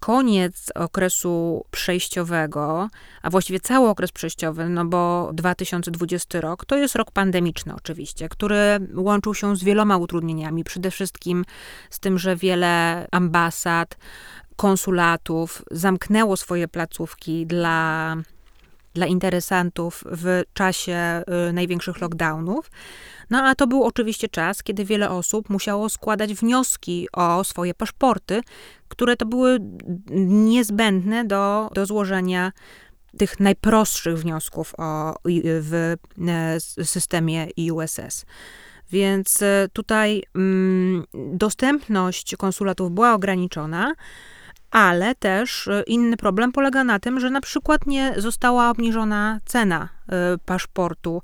koniec okresu przejściowego, a właściwie cały okres przejściowy, no bo 2020 rok to jest rok pandemiczny oczywiście, który łączył się z wieloma utrudnieniami. Przede wszystkim z tym, że wiele ambasad, konsulatów zamknęło swoje placówki dla dla interesantów w czasie y, największych lockdownów. No a to był oczywiście czas, kiedy wiele osób musiało składać wnioski o swoje paszporty, które to były niezbędne do, do złożenia tych najprostszych wniosków o, w e, systemie USS. Więc e, tutaj mm, dostępność konsulatów była ograniczona, ale też e, inny problem polega na tym, że na przykład nie została obniżona cena e, paszportu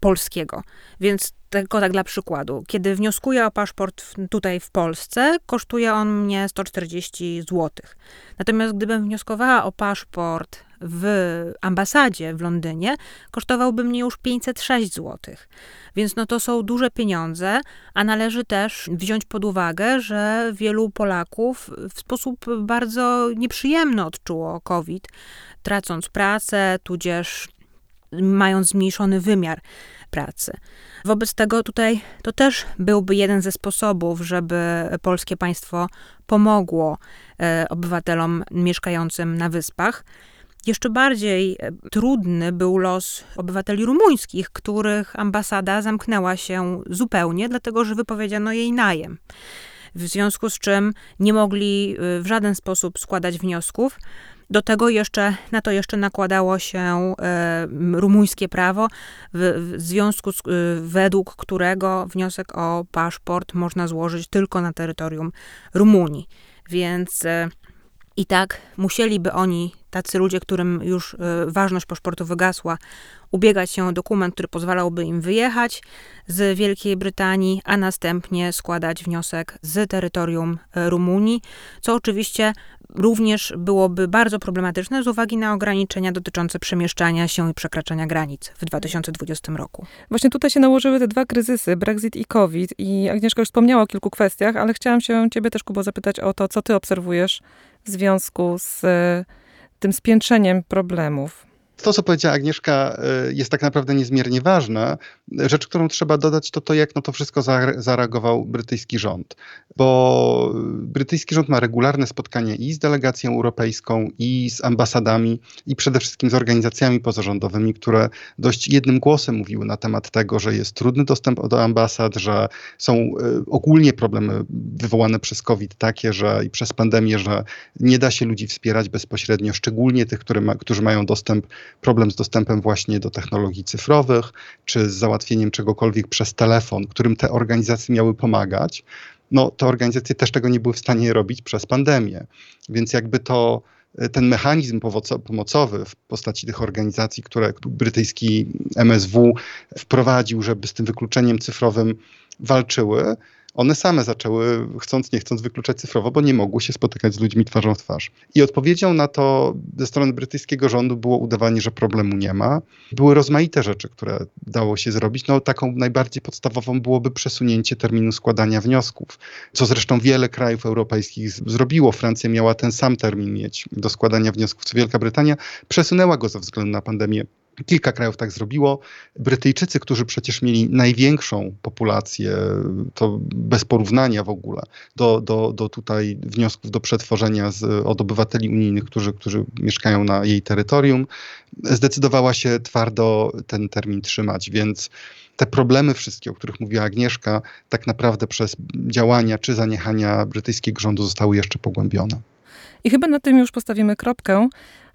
polskiego. Więc tylko tak dla przykładu. Kiedy wnioskuję o paszport tutaj w Polsce, kosztuje on mnie 140 zł. Natomiast gdybym wnioskowała o paszport w ambasadzie w Londynie, kosztowałby mnie już 506 zł. Więc no to są duże pieniądze, a należy też wziąć pod uwagę, że wielu Polaków w sposób bardzo nieprzyjemny odczuło COVID, tracąc pracę, tudzież mając zmniejszony wymiar pracy. Wobec tego tutaj to też byłby jeden ze sposobów, żeby polskie państwo pomogło e, obywatelom mieszkającym na wyspach. Jeszcze bardziej e, trudny był los obywateli rumuńskich, których ambasada zamknęła się zupełnie, dlatego że wypowiedziano jej najem. W związku z czym nie mogli e, w żaden sposób składać wniosków. Do tego jeszcze, na to jeszcze nakładało się e, rumuńskie prawo, w, w związku z, e, według którego wniosek o paszport można złożyć tylko na terytorium Rumunii. Więc e, i tak musieliby oni, tacy ludzie, którym już y, ważność paszportu wygasła, ubiegać się o dokument, który pozwalałby im wyjechać z Wielkiej Brytanii, a następnie składać wniosek z terytorium y, Rumunii, co oczywiście również byłoby bardzo problematyczne z uwagi na ograniczenia dotyczące przemieszczania się i przekraczania granic w 2020 roku. Właśnie tutaj się nałożyły te dwa kryzysy, Brexit i COVID. I Agnieszka już wspomniała o kilku kwestiach, ale chciałam się ciebie też, Kubo, zapytać o to, co ty obserwujesz w związku z e, tym spiętrzeniem problemów. To, co powiedziała Agnieszka, y, jest tak naprawdę niezmiernie ważne. Rzecz, którą trzeba dodać, to to, jak na to wszystko zareagował brytyjski rząd. Bo brytyjski rząd ma regularne spotkania i z delegacją europejską, i z ambasadami, i przede wszystkim z organizacjami pozarządowymi, które dość jednym głosem mówiły na temat tego, że jest trudny dostęp do ambasad, że są y, ogólnie problemy wywołane przez COVID takie, że i przez pandemię, że nie da się ludzi wspierać bezpośrednio, szczególnie tych, ma, którzy mają dostęp, problem z dostępem właśnie do technologii cyfrowych, czy z załatwieniem czegokolwiek przez telefon, którym te organizacje miały pomagać. No, te organizacje też tego nie były w stanie robić przez pandemię. Więc jakby to ten mechanizm pomocowy w postaci tych organizacji, które brytyjski MSW wprowadził, żeby z tym wykluczeniem cyfrowym walczyły, one same zaczęły, chcąc nie chcąc, wykluczać cyfrowo, bo nie mogły się spotykać z ludźmi twarzą w twarz. I odpowiedzią na to ze strony brytyjskiego rządu było udawanie, że problemu nie ma. Były rozmaite rzeczy, które dało się zrobić. No, taką najbardziej podstawową byłoby przesunięcie terminu składania wniosków, co zresztą wiele krajów europejskich zrobiło. Francja miała ten sam termin mieć do składania wniosków, co Wielka Brytania przesunęła go ze względu na pandemię Kilka krajów tak zrobiło. Brytyjczycy, którzy przecież mieli największą populację, to bez porównania w ogóle, do, do, do tutaj wniosków do przetworzenia z, od obywateli unijnych, którzy, którzy mieszkają na jej terytorium, zdecydowała się twardo ten termin trzymać, więc te problemy wszystkie, o których mówiła Agnieszka, tak naprawdę przez działania czy zaniechania brytyjskiego rządu zostały jeszcze pogłębione. I chyba na tym już postawimy kropkę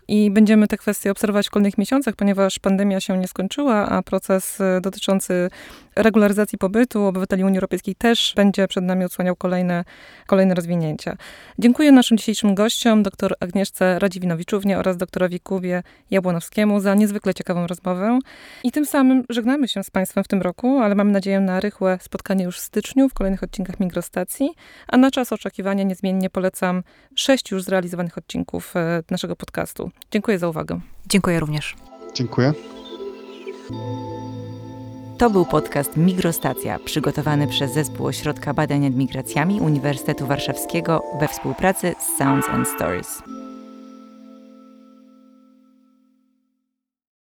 i będziemy te kwestie obserwować w kolejnych miesiącach, ponieważ pandemia się nie skończyła, a proces y, dotyczący regularyzacji pobytu obywateli Unii Europejskiej też będzie przed nami odsłaniał kolejne, kolejne rozwinięcia. Dziękuję naszym dzisiejszym gościom, dr Agnieszce Radziwinowiczównie oraz doktorowi Kubie Jabłonowskiemu za niezwykle ciekawą rozmowę. I tym samym żegnamy się z Państwem w tym roku, ale mamy nadzieję na rychłe spotkanie już w styczniu w kolejnych odcinkach Migrostacji, a na czas oczekiwania niezmiennie polecam sześć już zrealizowanych odcinków e, naszego podcastu. Dziękuję za uwagę. Dziękuję również. Dziękuję. To był podcast Migrostacja, przygotowany przez Zespół Ośrodka Badań nad Migracjami Uniwersytetu Warszawskiego we współpracy z Sounds and Stories.